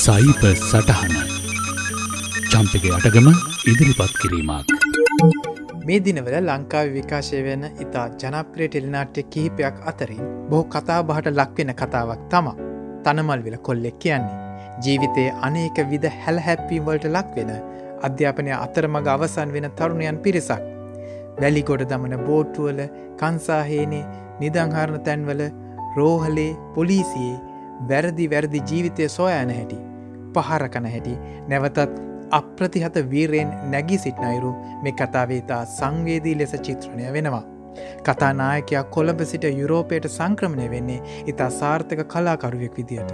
සයිප සටහන චම්පක අටගම ඉදිරිපත් කිරීමක්. මේ දිනවල ලංකාව විකාශය වෙන ඉතා ජනප්‍රිය ටෙලිනාට්‍ය කිහිපයක් අතරින් බොහෝ කතා බහට ලක්වෙන කතාවක් තමා තනමල් විල කොල්ලෙක් කියන්නේ. ජීවිතයේ අනේක විද හැලහැප්පීවලට ලක්වෙන අධ්‍යාපනය අතරමග අවසන් වෙන තරුණයන් පිරිසක්. වැලිගොඩ දමන බෝට්ටුවල කන්සාහේනේ නිදංහරණ තැන්වල රෝහලේ පොලිසියේ වැරදි වැරදි ජීවිතය සොයෑන හැටි. පහරකන හැටි නැවතත් අප්‍රතිහත වීරයෙන් නැගී සිට්නයිරු මේ කතාවේතා සංවේදී ලෙස චිත්‍රණය වෙනවා. කතානායකයක් කොළඹ සිට යුරෝපයට සංක්‍රමණය වෙන්නේ ඉතා සාර්ථක කලාකරුවෙක් විදියට.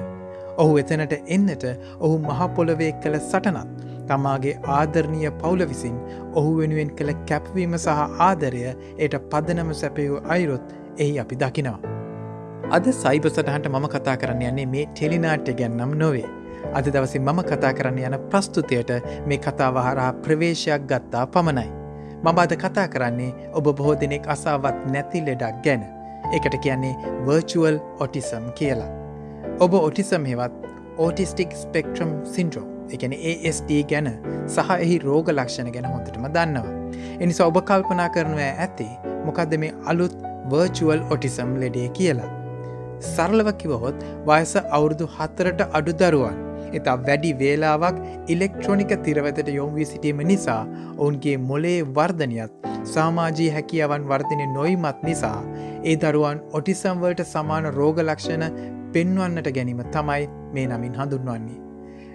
ඔහු එතනට එන්නට ඔහු මහපොළොවේ කළ සටනත් තමාගේ ආදරණීය පවුල විසින් ඔහු වෙනුවෙන් කළ කැපවීම සහ ආදරය එයට පදනම සැපයූ අයිරොත් එහි අපි දකිනවා. අද සයිබ සටහන්ට මම කතා කරන්න යන්නේ මේ ටෙලිනාට්‍ය ගැන්නම් නොවේ. අද දවසි මම කතා කරන්න යන ප්‍රස්තුතියට මේ කතාවහරා ප්‍රවේශයක් ගත්තා පමණයි. මම අද කතා කරන්නේ ඔබ බොහෝ දෙනෙක් අසාවත් නැති ලෙඩක් ගැන. එකට කියන්නේ වර්චුවල් ඔටිසම් කියලා. ඔබ ඔටිසම් හෙවත් ඕටිස්ටික් ස්පෙක්ට්‍රම් සින්ඩ්‍රෝ එකන ASD ගැන සහ එහි රෝග ලක්ෂණ ගැන හොඳටම දන්නවා. එනිසා ඔබ කල්පනා කරනවා ඇති මොකක්ද මේ අලුත් වර්චුවල් ඔටිසම් ලෙඩේ කියලා. සරලව කිවහොත් වයස අවුරුදු හත්තරට අඩු දරුවන්. එතා වැඩි වේලාවක් ඉලෙක්ට්‍රොනික තිරවතට යොම්වී සිටීම නිසා ඔවුන්ගේ මොලේ වර්ධනයත් සාමාජී හැකියාවන් වර්ධනය නොයිමත් නිසා ඒ දරුවන් ඔටිසම්වලට සමාන රෝගලක්ෂණ පෙන්වන්නට ගැනීම තමයි මේ නමින් හඳුන්වන්නේ.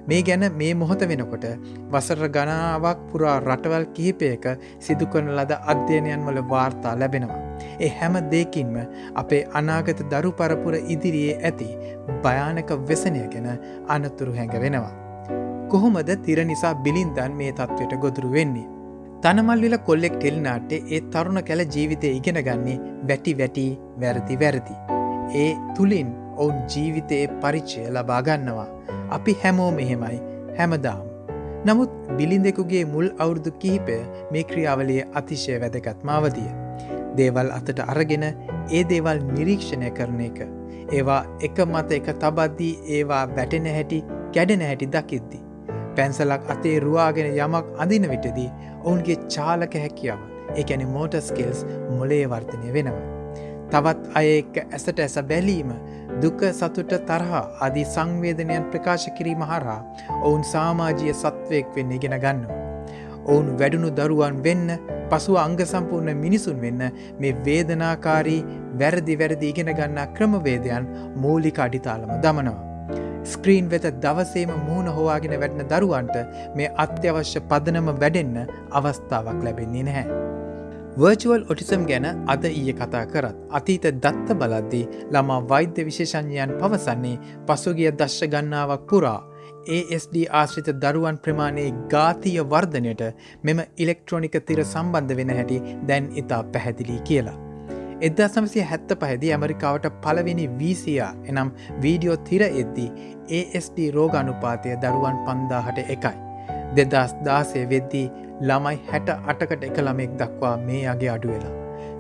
මේ ගැන මේ මොහොත වෙනකොට වසර ගණනාවක් පුරා රටවල් කිහිපයක සිදුකරන ලද අධ්‍යයනයන් වල වාර්තා ලැබෙනවා. ඒ හැම දෙකින්ම අපේ අනාගත දරු පරපුර ඉදිරියේ ඇති භයානක වෙසනය ගැන අනතුරු හැඟ වෙනවා. කොහොමද තිර නිසා බිලින්දන් මේ තත්ත්වයට ගොදුරු වෙන්නේ. තනමල්විල කොල්ලෙක් ටෙල්නාටේ ඒ තරුණ කැල ජීවිතය ඉගෙන ගන්නේ වැටි වැටි වැරදි වැරදි. ඒ තුළින් ඔවුන් ජීවිතයේ පරිච්චය ලබාගන්නවා. අපි හැමෝ මෙහෙමයි හැමදාම්. නමුත් බිලිඳෙකුගේ මුල් අවුරුදු කිහිපය මේ ක්‍රියාවලිය අතිශය වැදගත්මාවදිය. දේවල් අතට අරගෙන ඒ දේවල් නිරීක්ෂණය කරන එක. ඒවා එක මත එක තබද්දී ඒවා වැටෙන හැටි කැඩෙන හැටි දකිද්දි. පැන්සලක් අතේ රුවාගෙන යමක් අඳින විටදී ඔවුන්ගේ චාලක හැකියාව එකැනි මෝට ස්කෙල්ස් මොලේ වර්තනය වෙනවා. තවත් අය එක්ක ඇසට ඇස බැලීම දුක සතුට තරහා අදී සංවේදනයන් ප්‍රකාශ කිරීම හරහා ඔවුන් සාමාජිය සත්වයෙක් වෙන්න ඉගෙන ගන්නවා. ඔවුන් වැඩුණු දරුවන් වෙන්න පසුව අංග සම්පූර්ණ මිනිසුන් වෙන්න මේ වේදනාකාරී වැරදි වැරදි ඉගෙන ගන්නා ක්‍රමවේදයන් මූලික අඩිතාලම දමනවා. ස්ක්‍රීන් වෙත දවසේම මුහුණ හොවාගෙන වැඩන දරුවන්ට මේ අත්‍යවශ්‍ය පදනම වැඩෙන්න අවස්ථාවක් ලැබෙන්නේ නැහැ. වර්චුවල් ඔටිසම් ගැන අද ඊය කතා කරත් අතීත දත්ත බලද්දී ළමා වෛද්‍ය විශේෂඥයන් පවසන්නේ පසුගිය දශ්‍ය ගන්නාවක් පුරා ASD ආශ්‍රිත දරුවන් ප්‍රමාණයේ ගාතිය වර්ධනයට මෙම ඉලෙක්ට්‍රොනික තිර සම්බන්ධ වෙන හැටි දැන් ඉතා පැහැදිලි කියලා. එදදා සමසය හැත්ත පහැදි ඇමරිකාවට පලවෙනි වීසියා එනම් වීඩියෝ තිර එද්දී ASD රෝගනුපාතය දරුවන් පන්දාහට එකයි. දෙදස් දාසය වෙද්දී ළමයි හැට අටකට එක ළමෙක් දක්වා මේ අගේ අඩුවෙලා.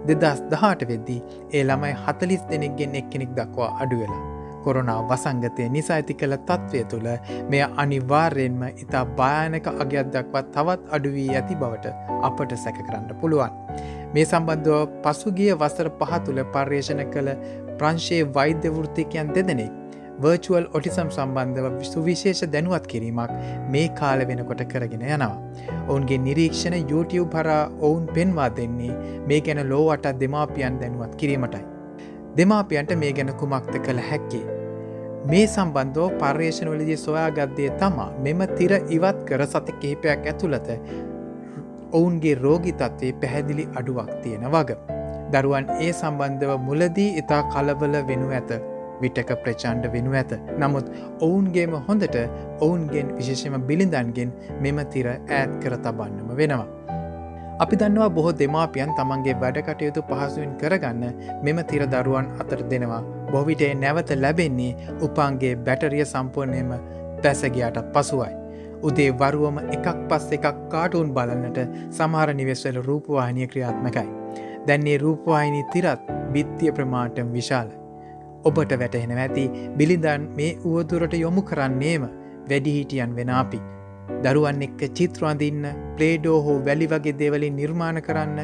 දෙදස් දහට වෙද්දී ඒ ළමයි හතලිස් දෙනෙක්ගෙන් එක්කෙනෙක් දක්වා අඩුවෙලා. කොරුණා වසංගතය නිසා ඇති කළ තත්ත්වය තුළ මෙය අනිවාර්යෙන්ම ඉතා භයානක අගයක් දක්වත් තවත් අඩුවී ඇති බවට අපට සැක කරන්න පුළුවන්. මේ සම්බන්ධව පසුගිය වසර පහ තුළ පර්යේෂණ කළ ප්‍රංශයේ වෛද්‍ය වෘතිකයන් දෙදෙනෙක් වර්චුවල් ඔටිසම් සම්බන්ධව සුවිශේෂ දැනුවත් කිරීමක් මේ කාල වෙනකොට කරගෙන යනවා. ඔවුන්ගේ නිරීක්ෂණ YouTube හරා ඔවුන් පෙන්වා දෙන්නේ මේ ගැන ලෝවට දෙමාපියන් දැනුවත් කිරීමටයි. දෙමාපියන්ට මේ ගැන කුමක්ත කළ හැක්කේ. මේ සම්බන්ධෝ පර්යේෂණවලදී සොයාගත්දේ තමා මෙම තිර ඉවත් කර සති කිහිපයක් ඇතුළත ඔවුන්ගේ රෝගි තත්වේ පැහැදිලි අඩුවක් තියෙන වග. දරුවන් ඒ සම්බන්ධව මුලදී ඉතා කලබල වෙනු ඇත විටක ප්‍රචාණ්ඩ වෙනු ඇත. නමුත් ඔවුන්ගේම හොඳට ඔවුන්ගෙන් විශේෂම බිලිඳන්ගෙන් මෙම තිර ඈත් කර තබන්නම වෙනවා. අපි දන්නවා බොහෝ දෙමාපියන් තමන්ගේ වැඩකටයුතු පහසුවෙන් කරගන්න මෙම තිර දරුවන් අතර දෙනවා. බොවිටේ නැවත ලැබෙන්නේ උපාන්ගේ බැටරිය සම්පූර්ණයම පැසගයාට පසුවයි. උදේ වරුවම එකක් පස් එකක් කාටුන් බලන්නට සමහර නිවෙස්වල රූපවාහිනය ක්‍රියාත්මකයි. දැන්නේ රූපවාහිනී තිරත් බිත්තිය ප්‍රමාටම් විශාල. ඔබට වැටහෙන ඇති බිලිඳන් මේ උවදුරට යොමු කරන්නේම වැඩිහිටියන් වෙන අපි. දරුවන් එක්ක චිත්‍රවඳන්න ප්ලේඩෝ හෝ වැලි වගේ දේවලින් නිර්මාණ කරන්න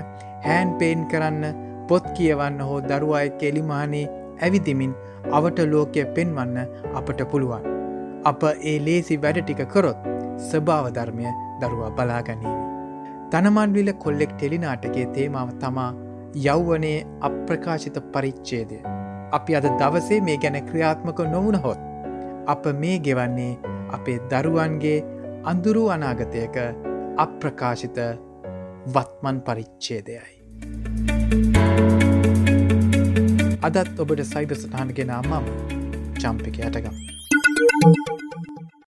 හෑන් පේන් කරන්න පොත් කියවන්න හෝ දරුවා එක්ක එලිමානේ ඇවිදිමින් අවට ලෝකය පෙන්වන්න අපට පුළුවන්. අප ඒ ලේසි වැඩ ටික කරොත් ස්භාවධර්මය දරුවා බලාගනීවි. තනමන්විල කොල්ලෙක් ටෙලිනාටගේ තේමාව තමා යෞවනයේ අප්‍රකාශිත පරිච්චේදය. අපි අද දවසේ මේ ගැන ක්‍රියාත්මක නොවනහොත්. අප මේ ගෙවන්නේ අපේ දරුවන්ගේ අඳුරු අනාගතයක අප්‍රකාශිත වත්මන් පරිච්චේදයයි. අදත් ඔබට සයිබ සටහන් ගෙන අම්මම චම්පික යටගම්.